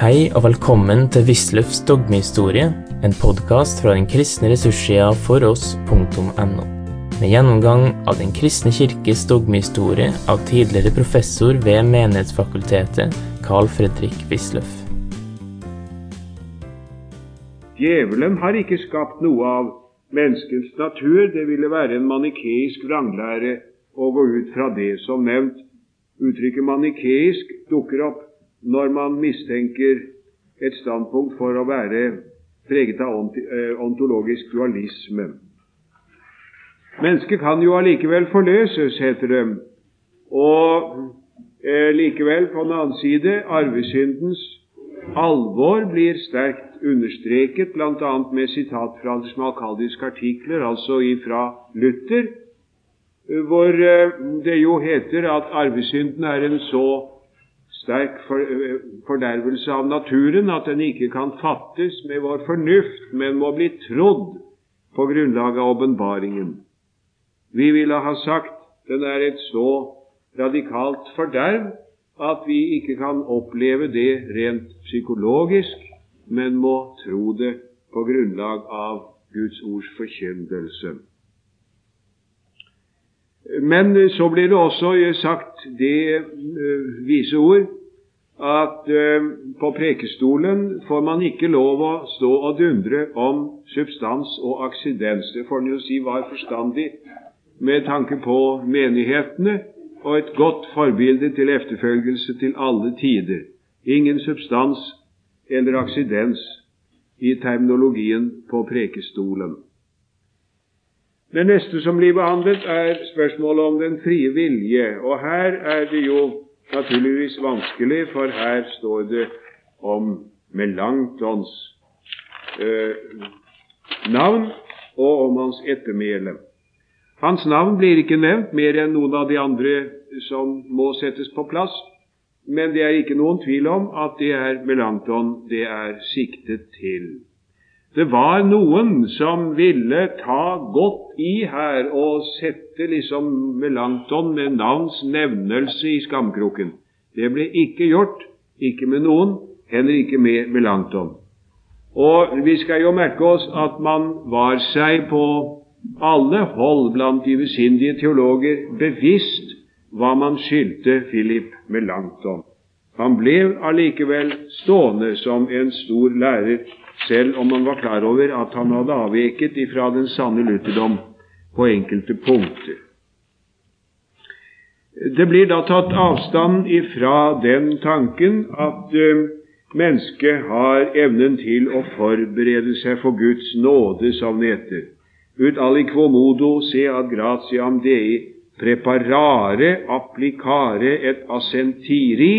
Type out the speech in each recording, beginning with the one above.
Hei og velkommen til Wisløffs dogmehistorie, en podkast fra den kristne ressurssida foross.no. Med gjennomgang av Den kristne kirkes dogmehistorie av tidligere professor ved Menighetsfakultetet, Carl Fredrik Wisløff. Djevelen har ikke skapt noe av menneskets natur. Det ville være en manikeisk vranglære å gå ut fra det. Som nevnt, uttrykket manikeisk dukker opp når man mistenker et standpunkt for å være preget av eh, ontologisk dualisme. Mennesket kan jo allikevel forløses, heter det. Og eh, likevel, på den annen side, arvesyndens alvor blir sterkt understreket, bl.a. med sitat fra smalkaldiske artikler, altså ifra Luther, hvor eh, det jo heter at arvesynden er en så sterk eh, fordervelse av naturen at den ikke kan fattes med vår fornuft, men må bli trodd på grunnlag av åpenbaringen. Vi ville ha sagt den er et så radikalt forderv at vi ikke kan oppleve det rent psykologisk, men må tro det på grunnlag av Guds ords forkyndelse. Men så blir det også sagt det uh, vise ord at eh, på prekestolen får man ikke lov å stå og dundre om substans og aksidens. Det får en jo si var forstandig med tanke på menighetene og et godt forbilde til efterfølgelse til alle tider. Ingen substans eller aksidens i terminologien på prekestolen. Det neste som blir behandlet, er spørsmålet om den frie vilje. Og her er det jo naturligvis vanskelig, for her står det om Melanktons eh, navn og om hans ettermæle. Hans navn blir ikke nevnt mer enn noen av de andre som må settes på plass, men det er ikke noen tvil om at det er Melankton det er siktet til. Det var noen som ville ta godt i her og sette liksom Melanchthon med navns nevnelse i skamkroken. Det ble ikke gjort, ikke med noen, heller ikke med Melanchthon. Og vi skal jo merke oss at man var seg på alle hold blant de besindige teologer bevisst hva man skyldte Philip Melanchthon. Han ble allikevel stående som en stor lærer selv om han var klar over at han hadde avveket ifra den sanne lutherdom på enkelte punkter. Det blir da tatt avstand ifra den tanken at uh, mennesket har evnen til å forberede seg for Guds nåde, som det heter. Ut aliquomodo se ad gratiam dei preparare applicare et assentiri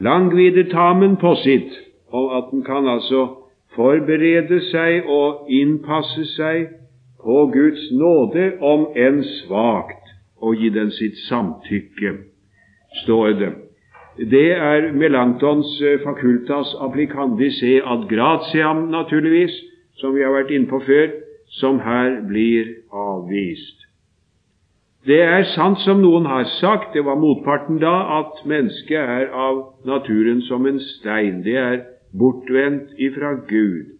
langvide tamen possit og at en kan altså forberede seg og innpasse seg på Guds nåde, om enn svakt, og gi den sitt samtykke, står det. Det er Melanktons eh, facultas applicandis e ad gratiam, naturligvis, som vi har vært inne på før, som her blir avvist. Det er sant som noen har sagt, det var motparten da, at mennesket er av naturen som en stein. Det er bortvendt ifra Gud.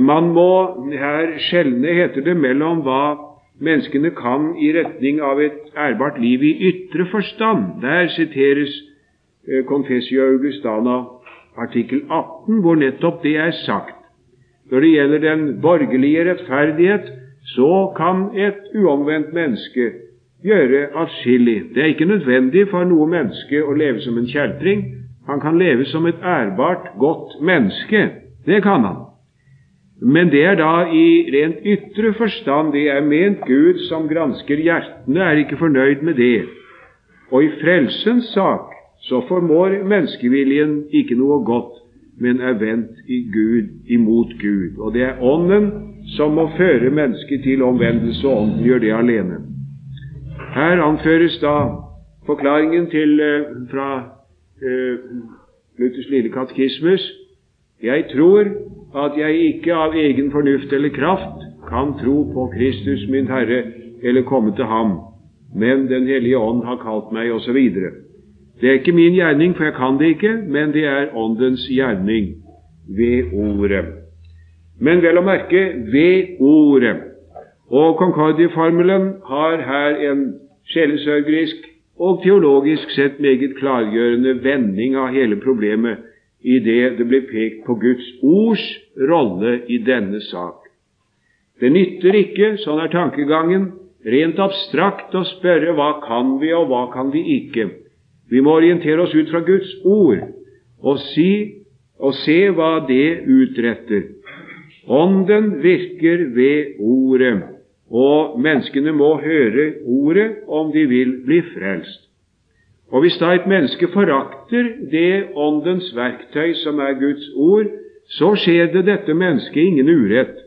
Man må her skjelne, heter det, mellom hva menneskene kan i retning av et ærbart liv i ytre forstand. Der siteres eh, Confessio Augustana artikkel 18, hvor nettopp det er sagt. Når det gjelder den borgerlige rettferdighet, så kan et uomvendt menneske gjøre atskillig. Det er ikke nødvendig for noe menneske å leve som en kjeltring. Han kan leve som et ærbart, godt menneske. Det kan han. Men det er da i rent ytre forstand. Det er ment Gud som gransker hjertene, er ikke fornøyd med det. Og i frelsens sak så formår menneskeviljen ikke noe godt, men er vendt i Gud, imot Gud. Og det er Ånden som må føre mennesket til omvendelse, og Ånden gjør det alene. Her anføres da forklaringen til, eh, fra Luthers lille katekismus Jeg tror at jeg ikke av egen fornuft eller kraft kan tro på Kristus min Herre eller komme til Ham, men Den hellige ånd har kalt meg, osv. Det er ikke min gjerning, for jeg kan det ikke, men det er Åndens gjerning ved Ordet. Men vel å merke ved Ordet. Og Concordie-formelen har her en sjelesørgerisk og teologisk sett meget klargjørende vending av hele problemet i det det blir pekt på Guds ords rolle i denne sak. Det nytter ikke, sånn er tankegangen, rent abstrakt å spørre hva kan vi og hva kan vi ikke. Vi må orientere oss ut fra Guds ord og, si, og se hva det utretter. Ånden virker ved Ordet, og menneskene må høre Ordet om de vil bli frelst. Og hvis da et menneske forakter det Åndens verktøy som er Guds ord, så skjer det dette mennesket ingen urett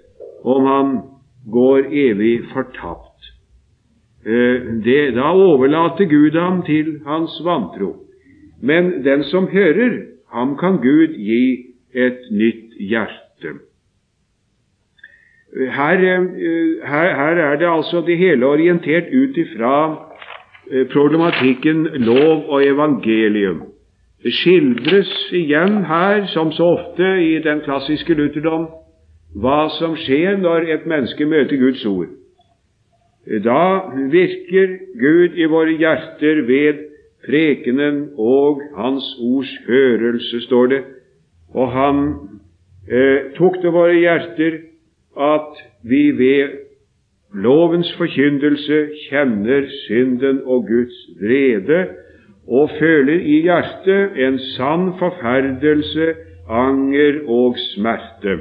om han går evig fortapt. Eh, det, da overlater Gud ham til hans vantro. Men den som hører, ham kan Gud gi et nytt hjerte. Her, eh, her, her er det altså det hele orientert ut ifra Eh, problematikken lov og evangelium. Det skildres igjen her, som så ofte i den klassiske lutherdom, hva som skjer når et menneske møter Guds ord. Da virker Gud i våre hjerter ved prekenen og Hans ords hørelse, står det. Og Han eh, tok til våre hjerter at vi ved lovens forkyndelse kjenner synden og Guds vrede og føler i hjertet en sann forferdelse, anger og smerte.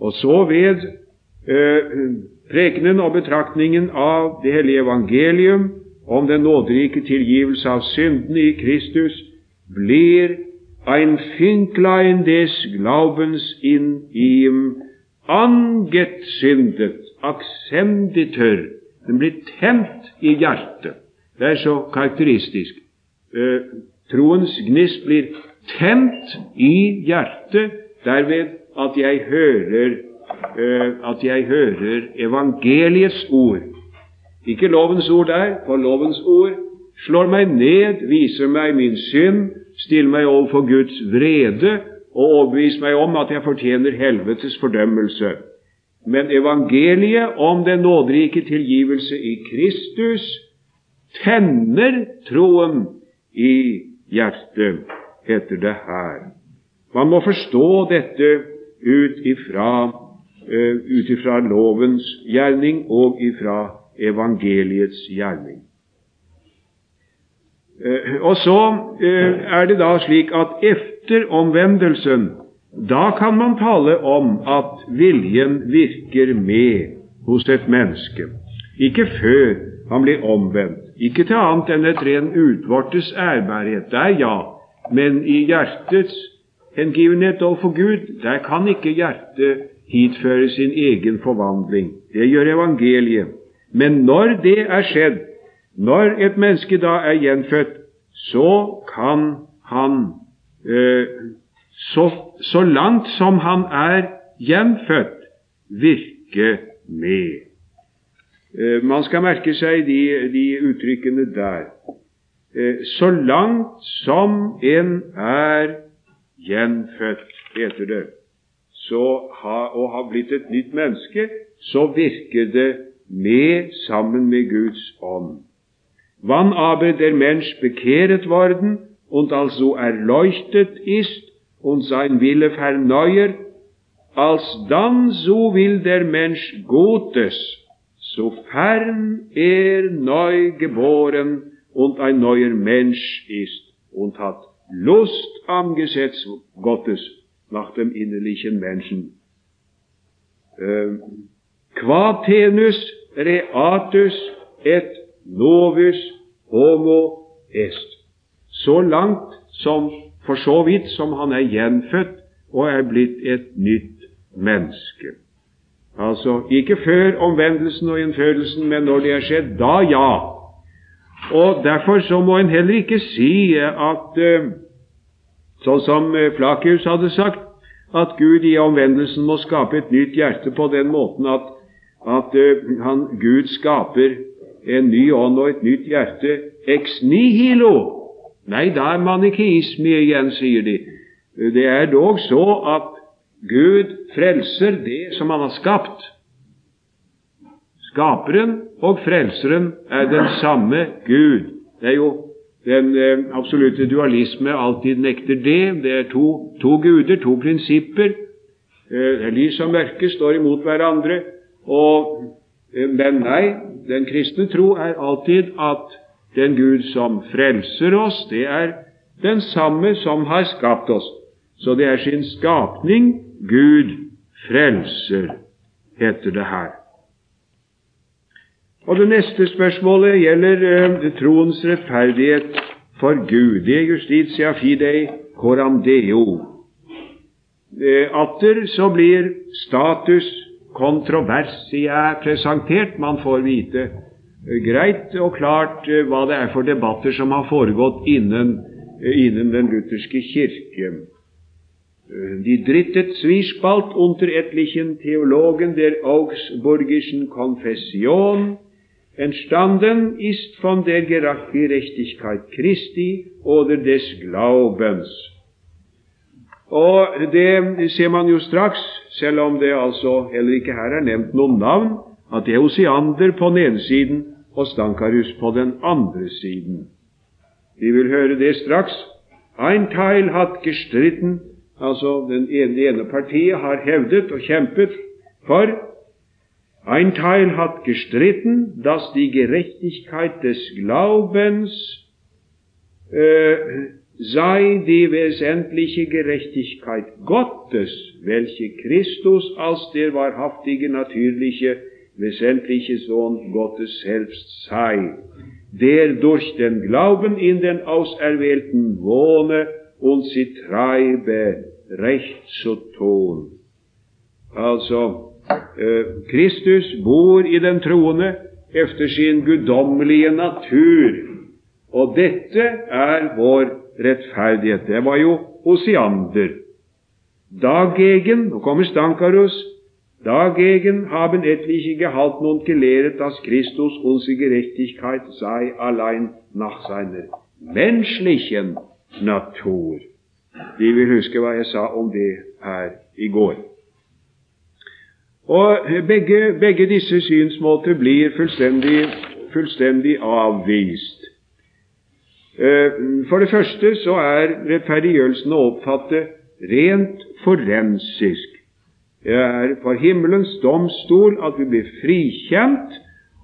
Og så ved eh, prekenen og betraktningen av det hellige evangelium om den nåderike tilgivelse av syndene i Kristus blir ein Finklein des Glaubens in ihm angetzündet aksenditør. Den blir tent i hjertet. Det er så karakteristisk. Eh, troens gnist blir tent i hjertet derved at jeg hører eh, at jeg hører evangeliets ord. Ikke lovens ord der, for lovens ord slår meg ned, viser meg min synd, stiller meg overfor Guds vrede og overbevise meg om at jeg fortjener helvetes fordømmelse. Men evangeliet om den nåderike tilgivelse i Kristus tenner troen i hjertet, heter det her. Man må forstå dette ut ifra, uh, ut ifra lovens gjerning og ifra evangeliets gjerning. Uh, og så uh, er det da slik at efter omvendelsen da kan man tale om at viljen virker med hos et menneske. Ikke før han blir omvendt, ikke til annet enn et ren utvortes ærbarhet. Der ja, men i hjertets hengivenhet overfor Gud, der kan ikke hjertet hitføre sin egen forvandling. Det gjør evangeliet. Men når det er skjedd, når et menneske da er gjenfødt, så kan han så, så langt som han er gjenfødt, virke med. Eh, man skal merke seg de, de uttrykkene der. Eh, så langt som en er gjenfødt, heter det, så ha, og har blitt et nytt menneske, så virker det med sammen med Guds ånd. Wann aber der Mensch bekehret worden und also erleuchtet ist, und sein Wille verneuert, alsdann so will der Mensch Gottes, sofern er neu geboren und ein neuer Mensch ist und hat Lust am Gesetz Gottes nach dem innerlichen Menschen. Ähm, qua tenus reatus et novus homo est. Så langt som for så vidt som han er gjenfødt og er blitt et nytt menneske. Altså ikke før omvendelsen og innfødelsen, men når det er skjedd, da ja. Og Derfor så må en heller ikke si at eh, sånn som eh, Flakius hadde sagt, at Gud i omvendelsen må skape et nytt hjerte på den måten at, at eh, han, Gud skaper en ny ånd og et nytt hjerte ex nihilo Nei, da er manikeisme igjen, sier de. Det er dog så at Gud frelser det som Han har skapt. Skaperen og frelseren er den samme Gud. Det er jo den eh, absolutte dualisme alltid nekter det. Det er to, to guder, to prinsipper. Eh, lys og mørke står imot hverandre. Og, eh, men nei, den kristne tro er alltid at den Gud som frelser oss, det er den samme som har skapt oss. Så det er sin skapning Gud frelser, heter det her. Og Det neste spørsmålet gjelder eh, troens rettferdighet for Gud. Det er justitia fidei coram deo. Eh, atter så blir status kontroversia presentert. Man får vite greit og klart eh, hva det er for debatter som har foregått innen, eh, innen den lutherske kirke. Die drittet Zwiespalt unter etlichen Theologen der Augsburgischen Konfession entstanden ist von der Gerechtigkeit Christi oder des Glaubens. Og det ser man jo straks, selv om det altså heller ikke her er nevnt noen navn, at det er Osiander på den ene siden og Stankarus på den andre siden. Vi vil høre det straks. Ein Teil hat gestritten, altså den ene, det ene partiet har hevdet og kjempet for Ein Teil hat gestritten, dass die Gerechtigkeit des Glaubens äh, sei die wesentliche Gerechtigkeit Gottes, welche Christus als der wahrhaftige, natürliche, wesentliche Sohn Gottes selbst sei, der durch den Glauben in den Auserwählten wohne und sie treibe, recht zu tun. Altså, eh, Kristus bor i den troende efter sin guddommelige natur, og dette er vår rettferdighet. Det var jo Osiander. Dagegen, nå kommer Stankarus, dagegen haben etliche gehalten und gelehret, dass Christus unsere Gerechtigkeit sei allein nach seiner menschlichen Natur. De vil huske hva jeg sa om det her i går. Og begge, begge disse synsmåter blir fullstendig, fullstendig avvist. Eh, for det første så er rettferdiggjørelsen å oppfatte rent forensisk. Det er for himmelens domstol at vi blir frikjent,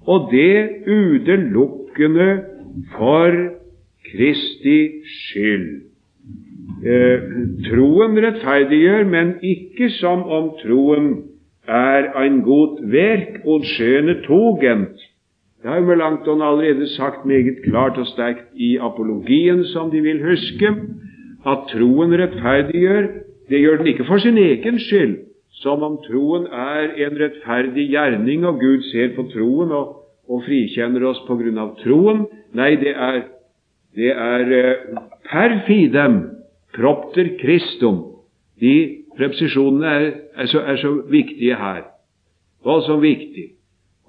og det utelukkende for Kristi skyld. Eh, troen rettferdiggjør, men ikke som om troen er en god verk og skjøne togent det har Melanchthon allerede sagt meget klart og sterkt i apologien, som de vil huske, at troen rettferdiggjør. Det gjør den ikke for sin egen skyld, som om troen er en rettferdig gjerning, og Gud ser på troen og, og frikjenner oss på grunn av troen. Nei, det er, det er uh, per fidem propter Christum. De preposisjonene er, er, så, er så viktige her. Så viktig.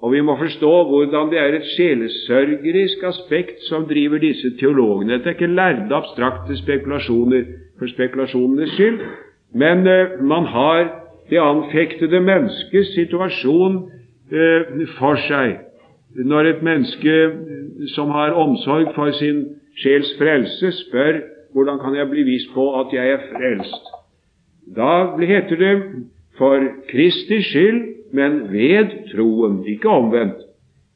Og vi må forstå hvordan det er et sjelesørgerisk aspekt som driver disse teologene. Dette er ikke lærde, abstrakte spekulasjoner for spekulasjonenes skyld, men uh, man har det anfektede menneskets situasjon uh, for seg. Når et menneske eh, som har omsorg for sin sjels frelse, spør hvordan kan jeg bli vist på at jeg er frelst, da heter det for Kristi skyld men ved troen, ikke omvendt.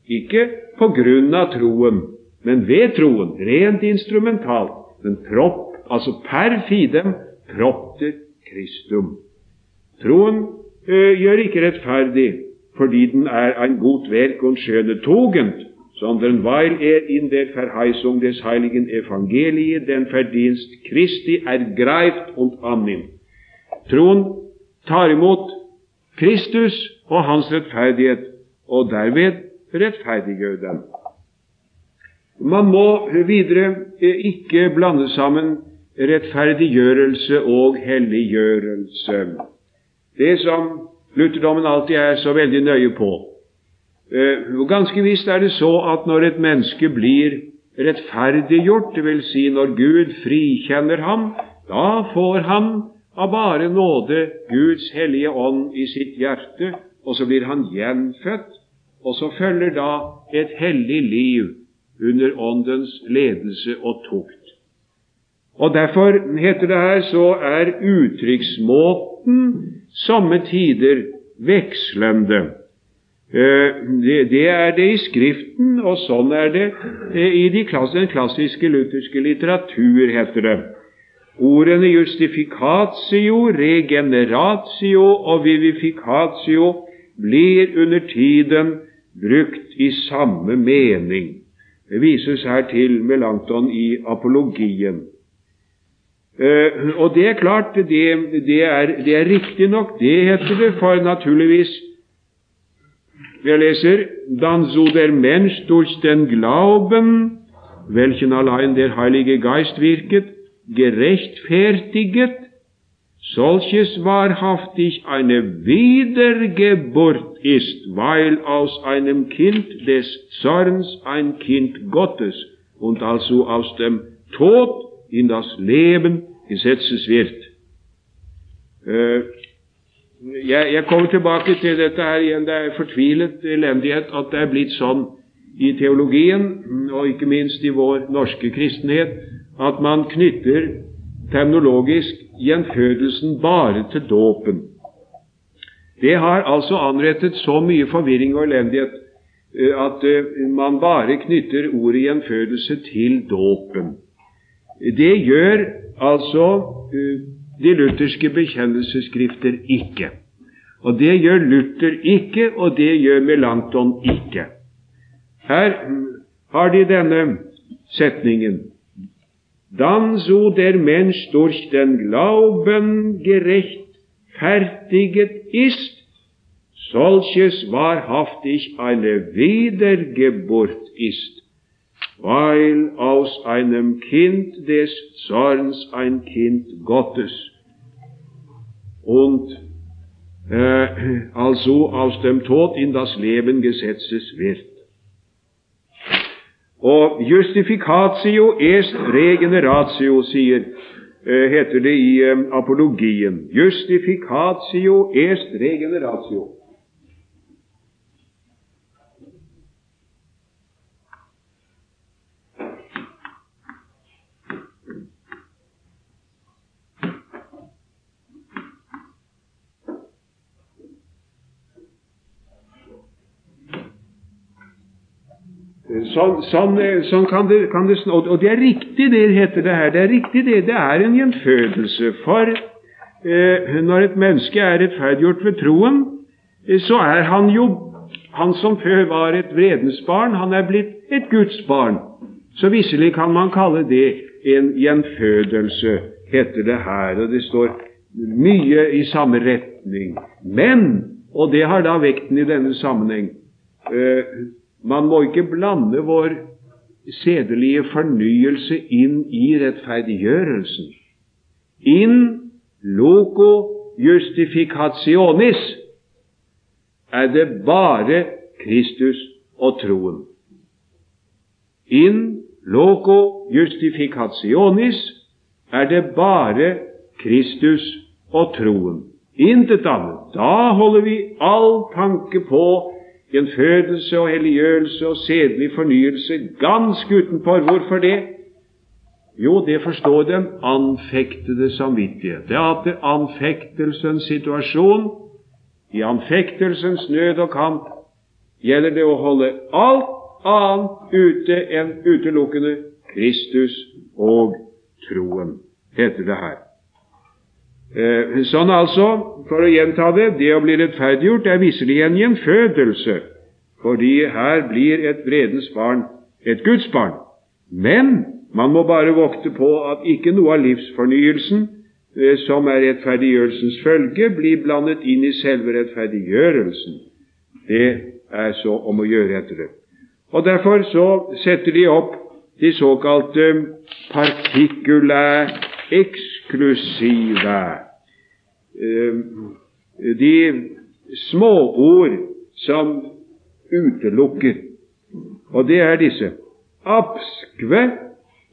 Ikke på grunn av troen, men ved troen, rent instrumentalt. Men propp, altså per fidem, propter Kristum. Troen ø, gjør ikke rettferdig fordi den er ein og en und togent, sondern weil er in der Verheißung des heiligen Evangelie den Verdienst Christi ergreift und annimmt. Troen tar imot Kristus og hans rettferdighet, og derved rettferdiggjør den. Man må videre ikke blande sammen rettferdiggjørelse og helliggjørelse. Det som lutherdommen alltid er så veldig nøye på. Eh, ganske visst er det så at når et menneske blir rettferdiggjort, vil si når Gud frikjenner ham, da får han av bare nåde Guds hellige ånd i sitt hjerte, og så blir han gjenfødt, og så følger da et hellig liv under Åndens ledelse og tukt. Og Derfor heter det her så er uttrykksmåten somme tider vekslende. Eh, det er det i Skriften, og sånn er det eh, i den klassiske lutherske litteratur, heter det. Ordene justificatio, regeneratio og vivificatio blir under tiden brukt i samme mening. Det vises her til Melanchthon i apologien. Uh, og det er klart, det, det er, det er riktig nok, det heter det, for naturligvis. Jeg leser Dann so der Mensch durch den Glauben, welchen allein der Heilige Geist wirket, gerechtfertiget, solches wahrhaftig eine Wiedergeburt ist, weil aus einem Kind des Zorns ein Kind Gottes und also aus dem Tod in das Leben gesetzes jeg, jeg, kommer tilbake til dette her igjen. Det er fortvilet elendighet at det er blitt sånn i teologien, og ikke minst i vår norske kristenhet, at man knytter terminologisk gjenfødelsen bare til dåpen. Det har altså anrettet så mye forvirring og elendighet eh, at eh, man bare knytter ordet gjenfødelse til dåpen. Det gjør altså eh, de lutherske bekjennelsesskrifter ikke. Og det gjør Luther ikke, og det gjør Melanchthon ikke. Her har de denne setningen Dann so der Mensch durch den Glauben gerechtfertiget ist, solches wahrhaftig eine Wiedergeburt ist, weil aus einem Kind des Zorns ein Kind Gottes und äh, also aus dem Tod in das Leben gesetzes wird. Og justificatio est regeneratio, sier, eh, heter det i eh, apologien. Justificatio est regeneratio. Sånn, sånn, sånn kan, det, kan, det, Og det er riktig, det heter det her. Det er riktig, det. Det er en gjenfødelse. For eh, når et menneske er rettferdiggjort ved troen, eh, så er han jo Han som før var et vredens barn, han er blitt et Guds barn. Så visselig kan man kalle det en gjenfødelse, heter det her. Og det står mye i samme retning. Men, og det har da vekten i denne sammenheng eh, man må ikke blande vår sedelige fornyelse inn i rettferdiggjørelsen. In loco justificationis er det bare Kristus og troen. In loco justificationis er det bare Kristus og troen. Intet annet. Da holder vi all tanke på gjenfødelse og helliggjørelse og sedelig fornyelse ganske utenfor. Hvorfor det? Jo, det forstår den anfektede samvittighet. Det er det anfektelsens situasjon, i anfektelsens nød og kamp, gjelder det å holde alt annet ute enn utelukkende Kristus og troen, heter det her. Eh, sånn altså, for å gjenta det, det å bli rettferdiggjort er visselig en gjenfødelse, fordi her blir et vredens barn et Guds barn. Men man må bare vokte på at ikke noe av livsfornyelsen, eh, som er rettferdiggjørelsens følge, blir blandet inn i selve rettferdiggjørelsen. Det er så om å gjøre etter det. Og Derfor så setter de opp de såkalte partikula eksklusive. Eh, de småord som utelukker. Og det er disse. abskve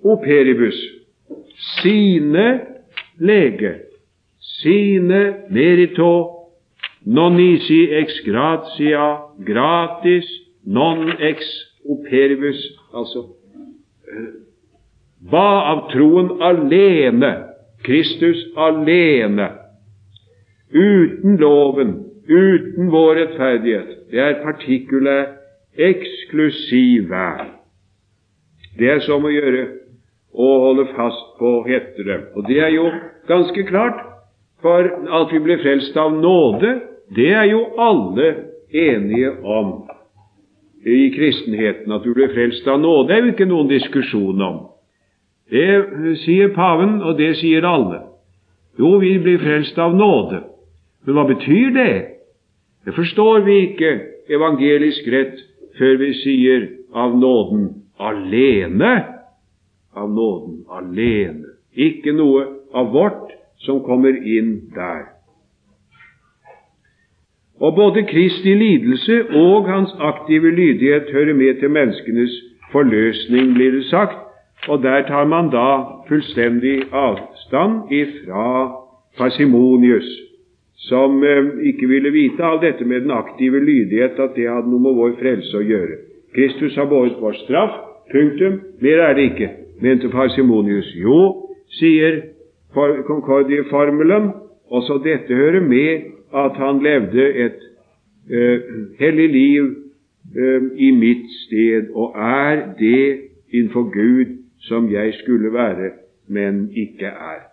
operibus, sine lege, sine merito, non nisi ex gratia, gratis, non ex operibus, altså hva av troen alene, Kristus alene, uten loven, uten vår rettferdighet. Det er partikulært eksklusive. Det er som å gjøre å holde fast på, heter det. Og det er jo ganske klart, for at vi blir frelst av nåde, det er jo alle enige om i kristenheten. At du blir frelst av nåde, er jo ikke noen diskusjon om. Det sier paven, og det sier alle. Jo, vi blir frelst av nåde. Men hva betyr det? Det forstår vi ikke evangelisk rett før vi sier av nåden alene. Av nåden alene. Ikke noe av vårt som kommer inn der. Og både Kristi lidelse og hans aktive lydighet hører med til menneskenes forløsning, blir det sagt, og der tar man da fullstendig avstand ifra Parsimonius som eh, ikke ville vite av dette med den aktive lydighet, at det hadde noe med vår frelse å gjøre. Kristus har båret vår straff. Punktum. Mer er det ikke, mente Parsimonius. Jo, sier Concordie-formelen, også dette hører med at han levde et eh, hellig liv eh, i mitt sted, og er det innenfor Gud som jeg skulle være, men ikke er.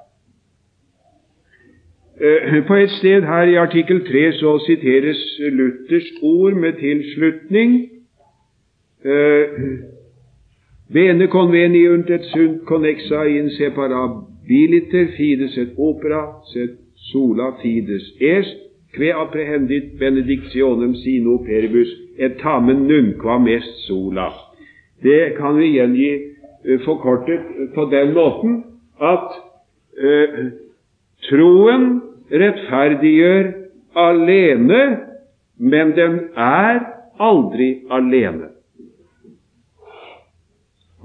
Eh, på et sted her i artikkel 3 så siteres Luthers ord med tilslutning. Bene eh, conveniunt et sunt connexa in separabiliter fides et opera set sola fides est, que apprehendit benedictionem sino peribus et tamen nunquam est sola. Det kan vi gjengi forkortet på den måten at uh, Troen rettferdiggjør alene, men den er aldri alene.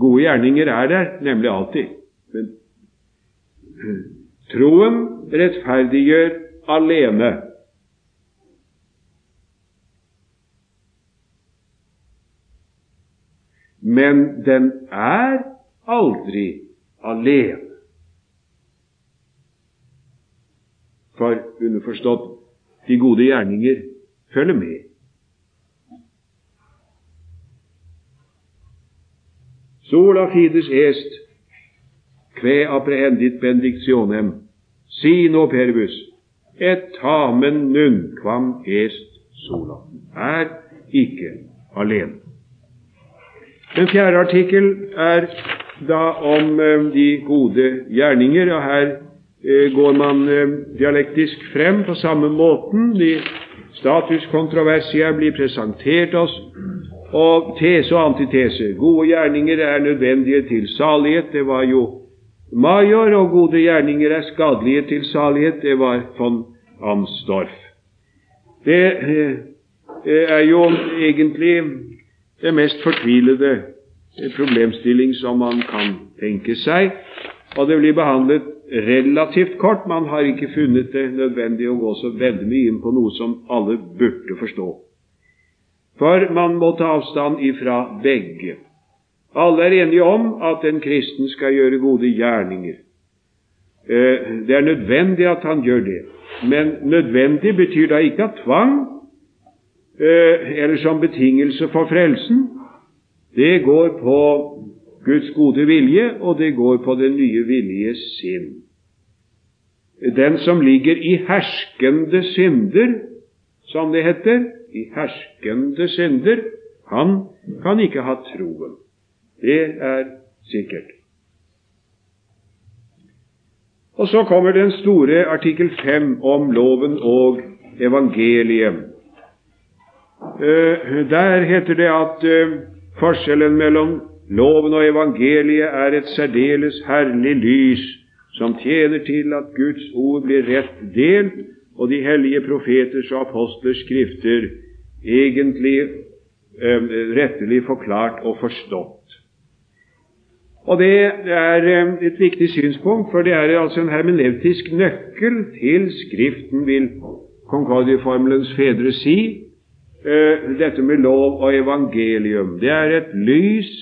Gode gjerninger er der nemlig alltid. Men troen rettferdiggjør alene. Men den er aldri alene. For underforstått de gode gjerninger følger med. Sola fides est, kve apprehendit benedictionem, sino perbus et tamen nunquam est sola. Er ikke alene. Den fjerde artikkel er da om eh, de gode gjerninger, og her Eh, går man eh, dialektisk frem på samme måten. De statuskontroversier blir presentert oss, og tese og antitese. Gode gjerninger er nødvendige til salighet. Det var jo Major, og gode gjerninger er skadelige til salighet. Det var von Amsdorf. Det er jo egentlig det mest fortvilede problemstilling som man kan tenke seg, og det blir behandlet relativt kort. Man har ikke funnet det nødvendig å gå så veldig mye inn på noe som alle burde forstå. For man må ta avstand ifra begge. Alle er enige om at en kristen skal gjøre gode gjerninger. Eh, det er nødvendig at han gjør det. Men nødvendig betyr da ikke at tvang eh, eller som betingelse for frelsen. Det går på Guds gode vilje, og det går på den nye vilje sinn. Den som ligger i herskende synder, som det heter, i herskende synder, han kan ikke ha troen. Det er sikkert. Og så kommer den store artikkel 5 om loven og evangeliet. Eh, der heter det at eh, forskjellen mellom Loven og evangeliet er et særdeles herlig lys som tjener til at Guds ord blir rett delt, og de hellige profeters og apostlers skrifter egentlig eh, rettelig forklart og forstått. Og det er eh, et viktig synspunkt, for det er altså en hermeneutisk nøkkel til Skriften, vil Konkordieformelens fedre si. Eh, dette med lov og evangelium. Det er et lys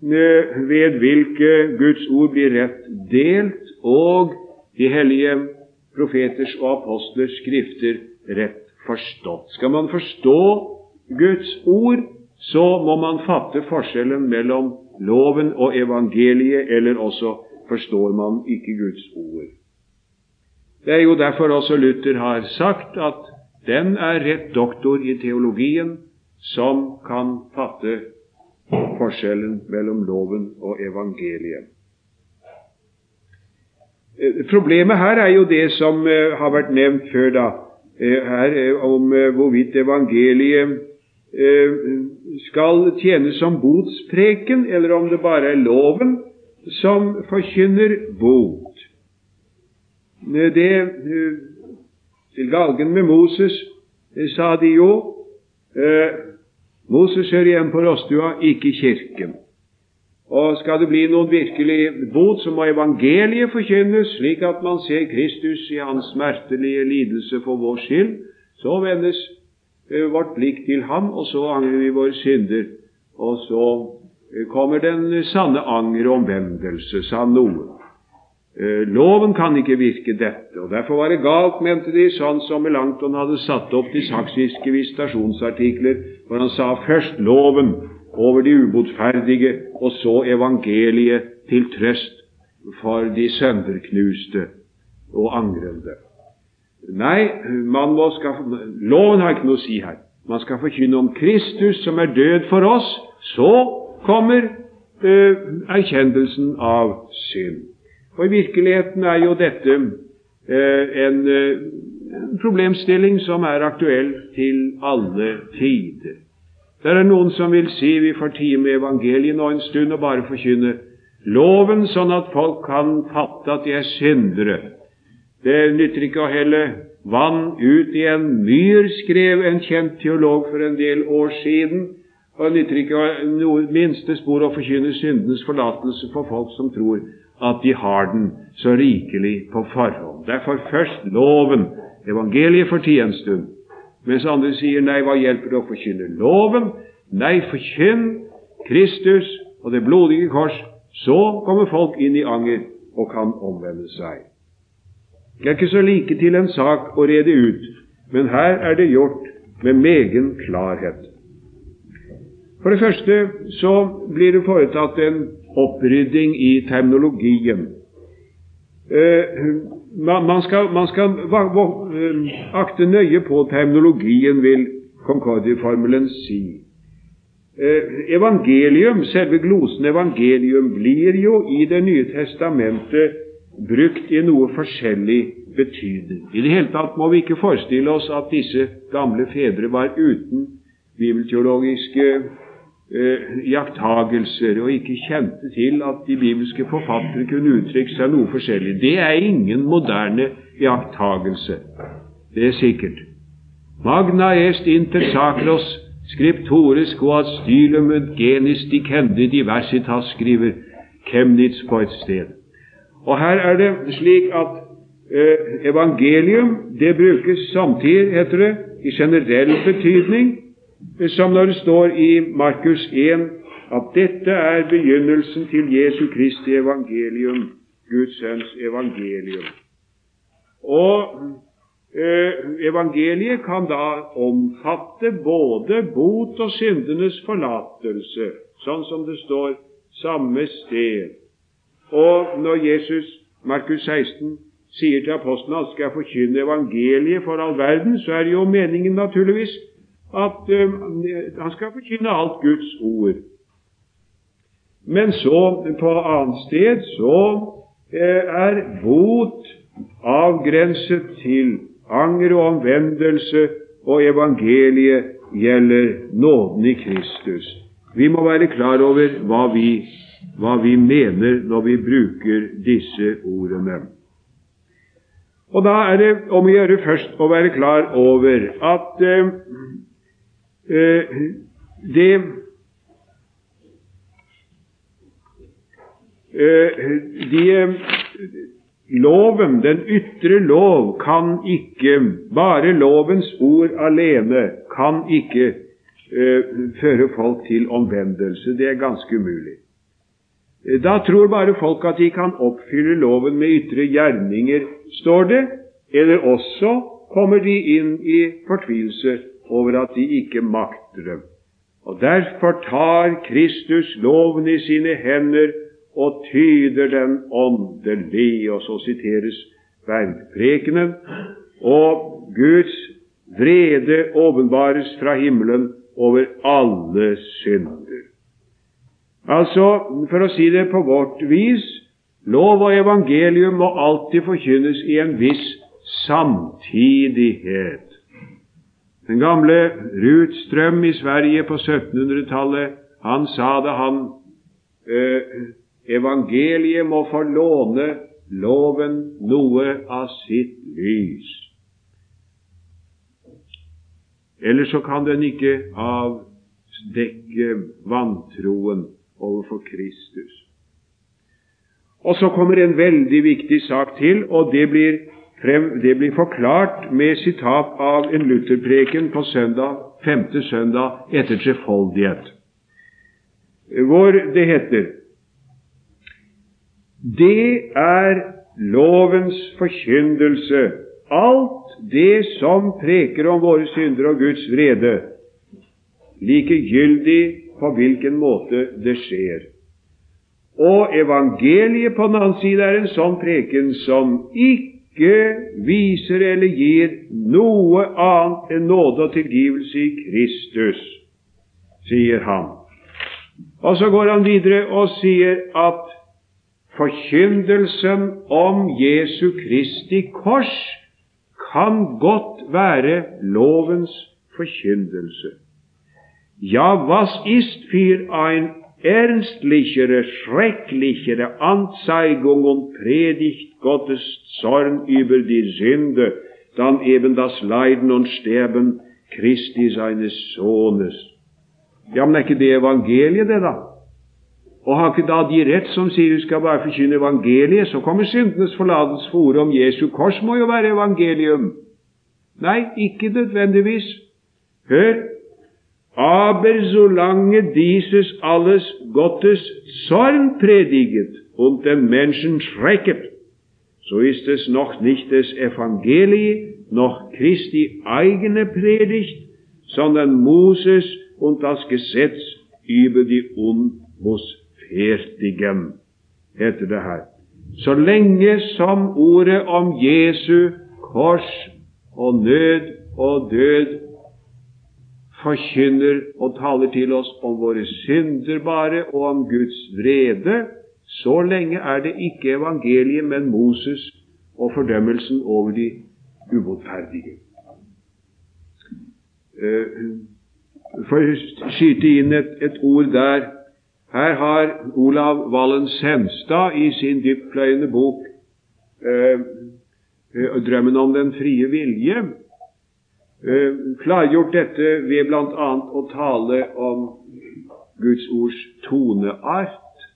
eh, ved hvilket Guds ord blir rett delt, og de hellige profeters og apostlers skrifter rett forstått. Skal man forstå Guds ord, så må man fatte forskjellen mellom loven og evangeliet, eller også forstår man ikke Guds ord. Det er jo derfor også Luther har sagt at den er rett doktor i teologien som kan fatte forskjellen mellom loven og evangeliet. Eh, problemet her er jo det som eh, har vært nevnt før, da, eh, her om hvorvidt evangeliet skal tjene som botspreken, eller om det bare er loven som forkynner bot. Det Til galgen med Moses sa de jo Moses hører hjemme på Rostua, ikke Kirken. Og skal det bli noen virkelig bot, så må evangeliet forkynnes, slik at man ser Kristus i hans smertelige lidelse for vår skyld. Så vendes Eh, vårt blikk til ham, og så angrer vi våre synder. Og så eh, kommer den sanne anger og omvendelse, sa noen. Eh, loven kan ikke virke dette, og derfor var det galt, mente de, sånn som Melanchthon hadde satt opp de saksiske visitasjonsartikler, hvor han sa først loven over de ubotferdige, og så evangeliet til trøst for de sønderknuste og angrende. Nei, man må skaffe, loven har ikke noe å si her. Man skal forkynne om Kristus som er død for oss. Så kommer eh, erkjennelsen av synd. I virkeligheten er jo dette en, uh, en problemstilling som er aktuell til alle tider. Det er noen som vil si vi får tie med evangeliet nå en stund og bare forkynne loven, sånn at folk kan fatte at de er syndere. Det nytter ikke å helle vann ut i en myr, skrev en kjent teolog for en del år siden. Og det nytter ikke noe minste spor å forkynne syndenes forlatelse for folk som tror at de har den så rikelig på forhånd. Derfor først loven, evangeliet for tid en stund. Mens andre sier nei, hva hjelper det å forkynne loven? Nei, forkynn Kristus og det blodige kors. Så kommer folk inn i anger og kan omvende seg. Det er ikke så like til en sak å rede ut, men her er det gjort med megen klarhet. For det første så blir det foretatt en opprydding i terminologien. Eh, man skal, man skal eh, akte nøye på terminologien, vil Concordia-formelen si. Eh, evangelium, selve glosen evangelium, blir jo i Det nye testamentet brukt i noe forskjellig betydning. I det hele tatt må vi ikke forestille oss at disse gamle fedre var uten bibelteologiske eh, jaktagelser og ikke kjente til at de bibelske forfattere kunne uttrykke seg noe forskjellig. Det er ingen moderne iakttagelse. Det er sikkert. Magna est inter sacros scriptores quod stylum et genis dicendi diversitas, skriver Kemnitz på et sted. Og her er det slik at eh, evangelium det brukes samtidig, heter det, i generell betydning, som når det står i Markus 1 at dette er begynnelsen til Jesu Kristi evangelium, Guds Sønns evangelium. Og eh, evangeliet kan da omfatte både bot og syndenes forlatelse, sånn som det står samme sted. Og når Jesus, Markus 16, sier til apostelen at skal forkynne evangeliet for all verden, så er det jo meningen naturligvis at um, han skal forkynne alt Guds ord. Men så, på annet sted, så eh, er bot avgrenset til anger og omvendelse, og evangeliet gjelder nåden i Kristus. Vi må være klar over hva vi hva vi mener når vi bruker disse ordene. Og Da er det om å gjøre først å være klar over at eh, eh det de, Loven, den ytre lov, kan ikke, bare lovens ord alene, kan ikke uh, føre folk til omvendelse. Det er ganske umulig. Da tror bare folk at de kan oppfylle loven med ytre gjerninger, står det, eller også kommer de inn i fortvilelse over at de ikke makter dem. Og Derfor tar Kristus loven i sine hender og tyder den åndelig. Og så siteres bergprekenen. Og Guds vrede åpenbares fra himmelen over alle synder. Altså, for å si det på vårt vis, lov og evangelium må alltid forkynnes i en viss samtidighet. Den gamle Ruth Strøm i Sverige på 1700-tallet, han sa det, han eh, Evangeliet må få låne loven noe av sitt lys. Ellers så kan den ikke avdekke vantroen overfor Kristus. Og så kommer en veldig viktig sak til, og det blir, frem, det blir forklart med sitat av en Lutherpreken på søndag, femte søndag etter trefoldighet, hvor det heter Det er lovens forkyndelse, alt det som preker om våre synder og Guds vrede, likegyldig på hvilken måte det skjer. Og evangeliet på den annen side er en sånn preken som ikke viser eller gir noe annet enn nåde og tilgivelse i Kristus, sier han. Og så går han videre og sier at forkyndelsen om Jesu Kristi kors kan godt være lovens forkyndelse. Ja, was ist für ein ernstlichere, schrecklichere Anzeigung und Predigt Gottes Zorn über die Sünde, dann eben das Leiden und Sterben Christi seines Sohnes. Ja, men er ikke det evangeliet, det, da? Og har ikke da de rett som sier du skal bare forkynne evangeliet, så kommer syndenes forlatelse for ordet om Jesu kors må jo være evangelium. Nei, ikke nødvendigvis. Hør, Aber solange dieses alles Gottes Zorn prediget und den Menschen schrecket, so ist es noch nicht des Evangelii, noch Christi eigene Predigt, sondern Moses und das Gesetz über die Unbußfertigen, heter det her. Så lenge som ordet om Jesu kors og nød og død forkynner og taler til oss om våre synder bare og om Guds vrede, så lenge er det ikke evangeliet, men Moses og fordømmelsen over de ubotferdige. Eh, for å skyte inn et, et, ord der Her har Olav Wallen Senstad i sin dyptpløyende bok eh, eh 'Drømmen om den frie vilje' klargjort dette ved bl.a. å tale om Guds ords toneart.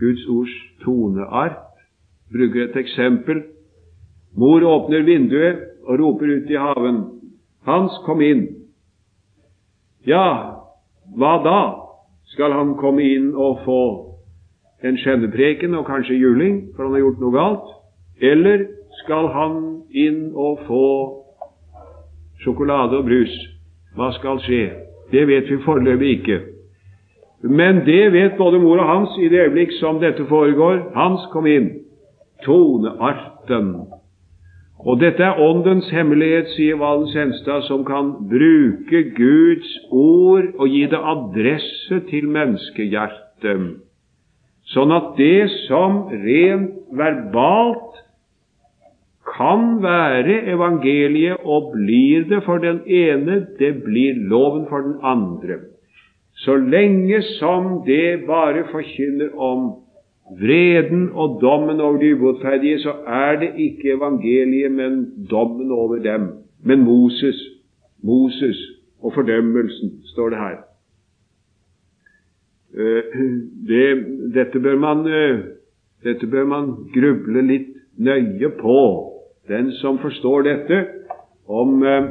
Guds ords toneart. Bruker et eksempel. Mor åpner vinduet og roper ut i haven. Hans, kom inn. Ja, hva da? Skal han komme inn og få en skjennepreken og kanskje juling, for han har gjort noe galt? Eller skal han inn og få sjokolade og brus. Hva skal skje? Det vet vi foreløpig ikke. Men det vet både mor og Hans i det øyeblikk som dette foregår. Hans kom inn. Tonearten. Og dette er Åndens hemmelighet, sier Valen Senstad, som kan bruke Guds ord og gi det adresse til menneskehjertet, sånn at det som rent verbalt kan være evangeliet og blir det for den ene, det blir loven for den andre. Så lenge som det bare forkynner om vreden og dommen over de ubotferdige, så er det ikke evangeliet, men dommen over dem. Men Moses, Moses og fordømmelsen, står det her. Eh, det, dette bør man eh, Dette bør man gruble litt nøye på. Den som forstår dette om eh,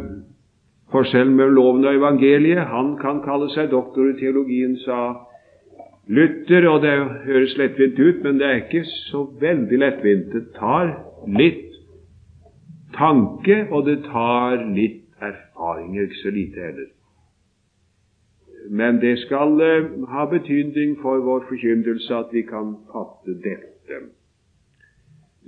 forskjellen mellom loven og evangeliet, han kan kalle seg doktor i teologien, sa Luther, og det høres lettvint ut, men det er ikke så veldig lettvint. Det tar litt tanke, og det tar litt erfaringer, ikke så lite heller. Men det skal eh, ha betydning for vår forkynnelse at vi kan fatte dette.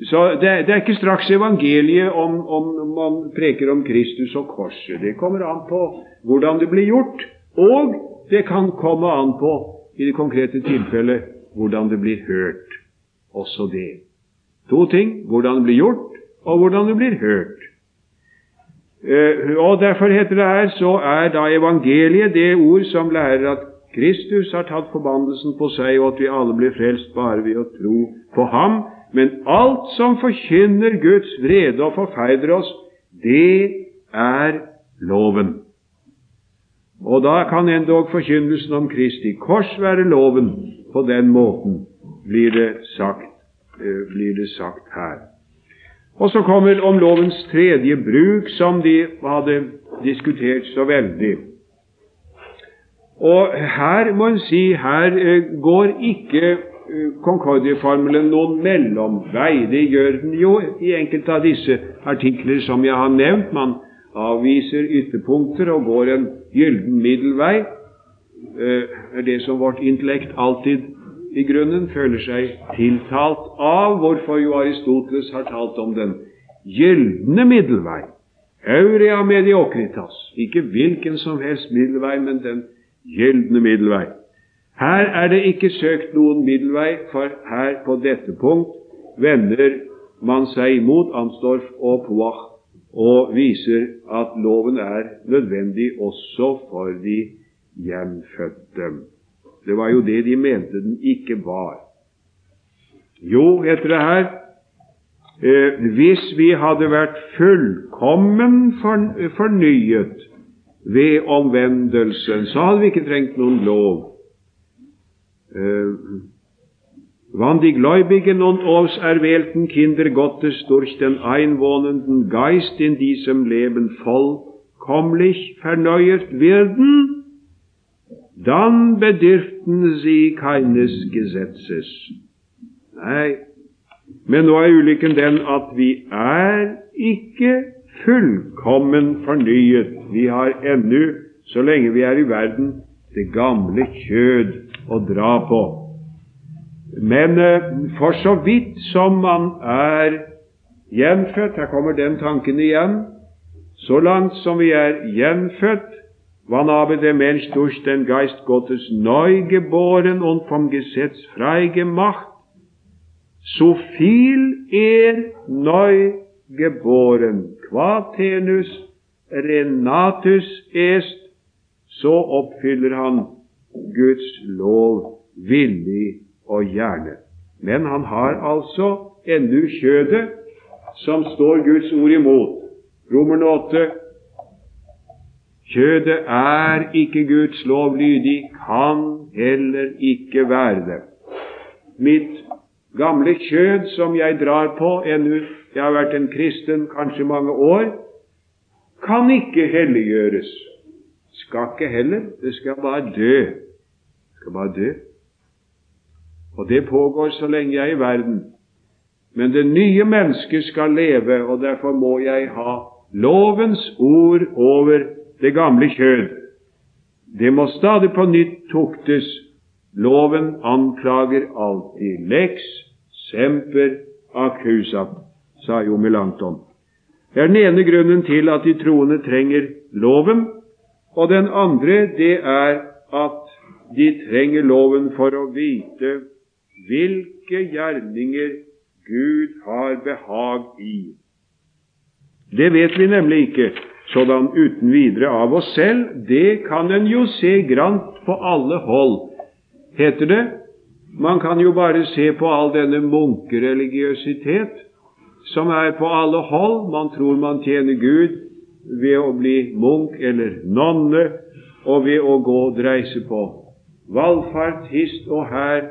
Så det, det, er ikke straks evangeliet om, om man preker om Kristus og korset. Det kommer an på hvordan det blir gjort, og det kan komme an på, i det konkrete tilfellet, hvordan det blir hørt. Også det. To ting hvordan det blir gjort, og hvordan det blir hørt. Eh, og Derfor heter det her så er da evangeliet det ord som lærer at Kristus har tatt forbannelsen på seg, og at vi alle blir frelst bare ved å tro på ham. Men alt som forkynner Guds vrede og forferder oss, det er loven. Og da kan endog forkynnelsen om Kristi kors være loven. På den måten blir det sagt, eh, blir det sagt her. Og så kommer om lovens tredje bruk, som de hadde diskutert så veldig. Og her må en si her eh, går ikke Concordieformelen noen mellomvei. Det gjør den jo i enkelte av disse artikler som jeg har nevnt. Man avviser ytterpunkter og går en gylden middelvei. Det eh, er det som vårt intellekt alltid i grunnen føler seg tiltalt av, hvorfor jo Aristoteles har talt om den gylne middelvei. Aurea mediokritas. Ikke hvilken som helst middelvei, men den gylne middelvei. Her er det ikke søkt noen middelvei, for her på dette punkt vender man seg imot Amstorff og Poach og viser at loven er nødvendig også for de gjenfødte. Det var jo det de mente den ikke var. Jo, heter det her, eh, hvis vi hadde vært fullkommen fornyet ved omvendelsen, så hadde vi ikke trengt noen lov. Eh, Wann die Gläubigen und auserwählten Kinder Gottes durch den einwohnenden Geist in diesem Leben vollkommlich verneuert werden, dann bedürften sie keines Gesetzes. Nei, men nå er ulykken den at vi er ikke fullkommen fornyet. Vi har ennå, så lenge vi er i verden, det gamle kjød å dra på. Men eh, for så vidt som man er gjenfødt Her kommer den tanken igjen. Så langt som vi er gjenfødt, wann habe der Mensch durch den Geist Gottes neu geboren und vom Gesetz frei gemacht, so viel er neu geboren, quatenus renatus est, så oppfyller han Guds lov villig og gjerne. Men han har altså ennå kjødet, som står Guds ord imot. Romerne 8, Kjødet er ikke Guds lov lydig, kan heller ikke være det. Mitt gamle kjød som jeg drar på ennå jeg har vært en kristen kanskje mange år, kan ikke helliggjøres. Skal ikke heller. Det skal bare dø. Det bare dø. Og det pågår så lenge jeg er i verden. Men det nye mennesket skal leve, og derfor må jeg ha lovens ord over det gamle kjød. Det må stadig på nytt tuktes. Loven anklager alltid. Lex semper accusa, sa jo Melanchthon. Det er den ene grunnen til at de troende trenger loven, og den andre det er at de trenger loven for å vite hvilke gjerninger Gud har behag i. Det vet vi nemlig ikke sådan uten videre av oss selv, det kan en jo se grant på alle hold, heter det. Man kan jo bare se på all denne munkereligiøsitet som er på alle hold. Man tror man tjener Gud ved å bli munk eller nonne og ved å gå og dreise på valfart hist og her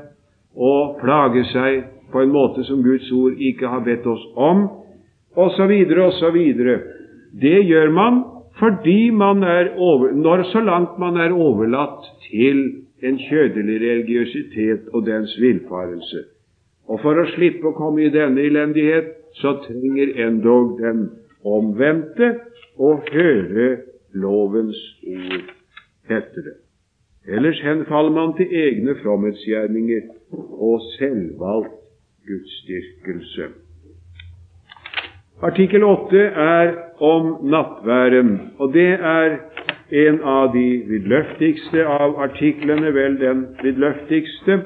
og plage seg på en måte som Guds ord ikke har bedt oss om, osv., osv. Det gjør man fordi man er over, når så langt man er overlatt til en kjødelig religiøsitet og dens villfarelse. Og for å slippe å komme i denne elendighet, så trenger endog den omvendte å høre lovens ord, heter det. Ellers henfaller man til egne fromhetsgjerninger og selvvalgt gudsdyrkelse. Artikkel 8 er om nattværen, og det er en av de vidløftigste av artiklene, vel den vidløftigste,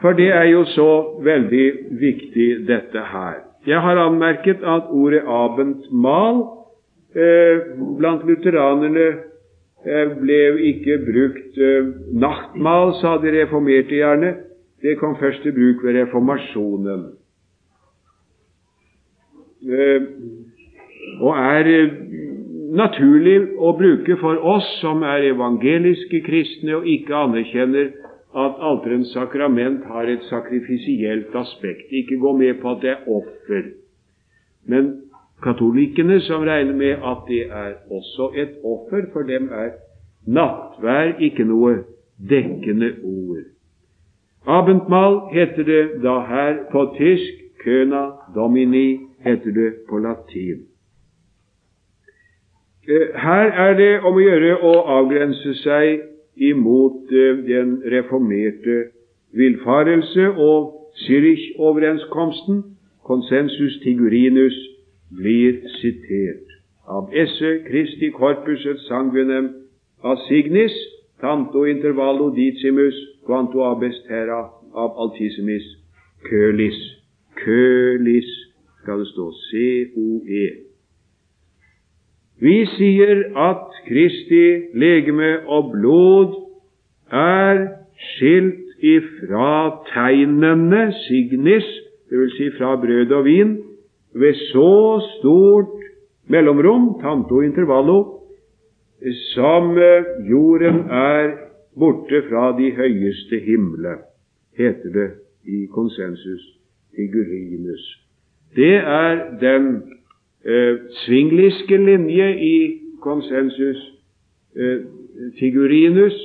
for det er jo så veldig viktig, dette her. Jeg har anmerket at ordet abendmal eh, blant lutheranerne ble ikke brukt eh, nattmal, sa de reformerte gjerne. Det kom først til bruk ved reformasjonen. Eh, og er eh, naturlig å bruke for oss som er evangeliske kristne og ikke anerkjenner at alterens sakrament har et sakrifisielt aspekt. Ikke gå med på at det er offer. Men katolikkene, som regner med at det er også et offer, for dem er nattvær ikke noe dekkende ord. Abendmal heter det da her på tysk køna domini heter det på latin. Eh, her er det om å gjøre å avgrense seg imot eh, den reformerte villfarelse, og Zürich-overenskomsten, konsensus tigurinus, blir sitert av esse Christi corpus et sanguinem assignis tanto intervallo dicimus quanto abest terra ab altissimis kølis. Kølis skal det stå COE. Vi sier at Kristi legeme og blod er skilt ifra tegnene, signis, dvs. Si fra brød og vin, ved så stort mellomrom, tanto intervallo, som jorden er borte fra de høyeste himle, heter det i konsensus figurinus. Det er den eh, svingligske linje i konsensus eh, figurinus.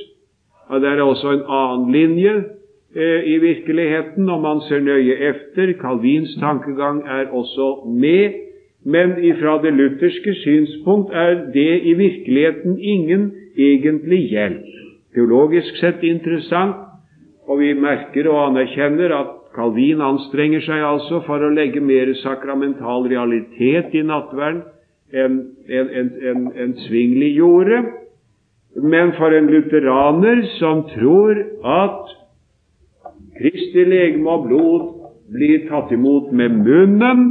Og det er også en annen linje eh, i virkeligheten, om man ser nøye efter. Calvins tankegang er også med. Men ifra det lutherske synspunkt er det i virkeligheten ingen egentlig hjelp. Teologisk sett interessant, og vi merker og anerkjenner at Calvin anstrenger seg altså for å legge mer sakramental realitet i nattverden enn en, en, en, en Svingli gjorde. Men for en lutheraner som tror at Kristi legeme og blod blir tatt imot med munnen,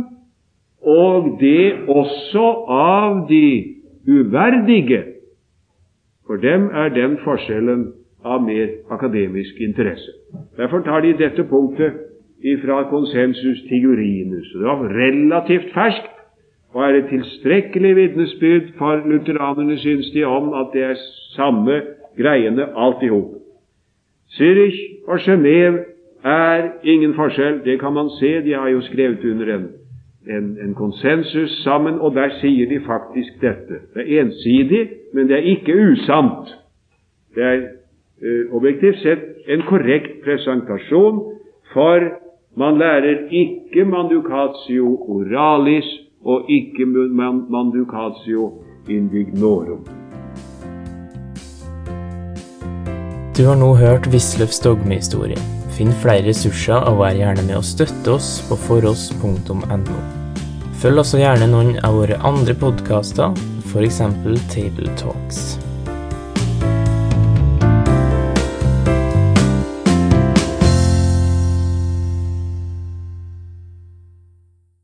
og det også av de uverdige For dem er den forskjellen av mer akademisk interesse. Derfor tar de dette punktet ifra konsensus tigurinus. Det var relativt ferskt og er et tilstrekkelig vitnesbyrd for lutheranerne, syns de, om at det er samme greiene alt i hop. Zürich og Genéve er ingen forskjell. Det kan man se. De har jo skrevet under en, en, en konsensus sammen, og der sier de faktisk dette. Det er ensidig, men det er ikke usant. Det er uh, objektivt sett en korrekt presentasjon, for man lærer ikke mandukatio oralis og ikke mandukatio indignorum. Du har nå hørt Wisløffs dogmehistorie. Finn flere ressurser og vær gjerne med å støtte oss på foross.no. Følg også gjerne noen av våre andre podkaster, f.eks. Table Talks.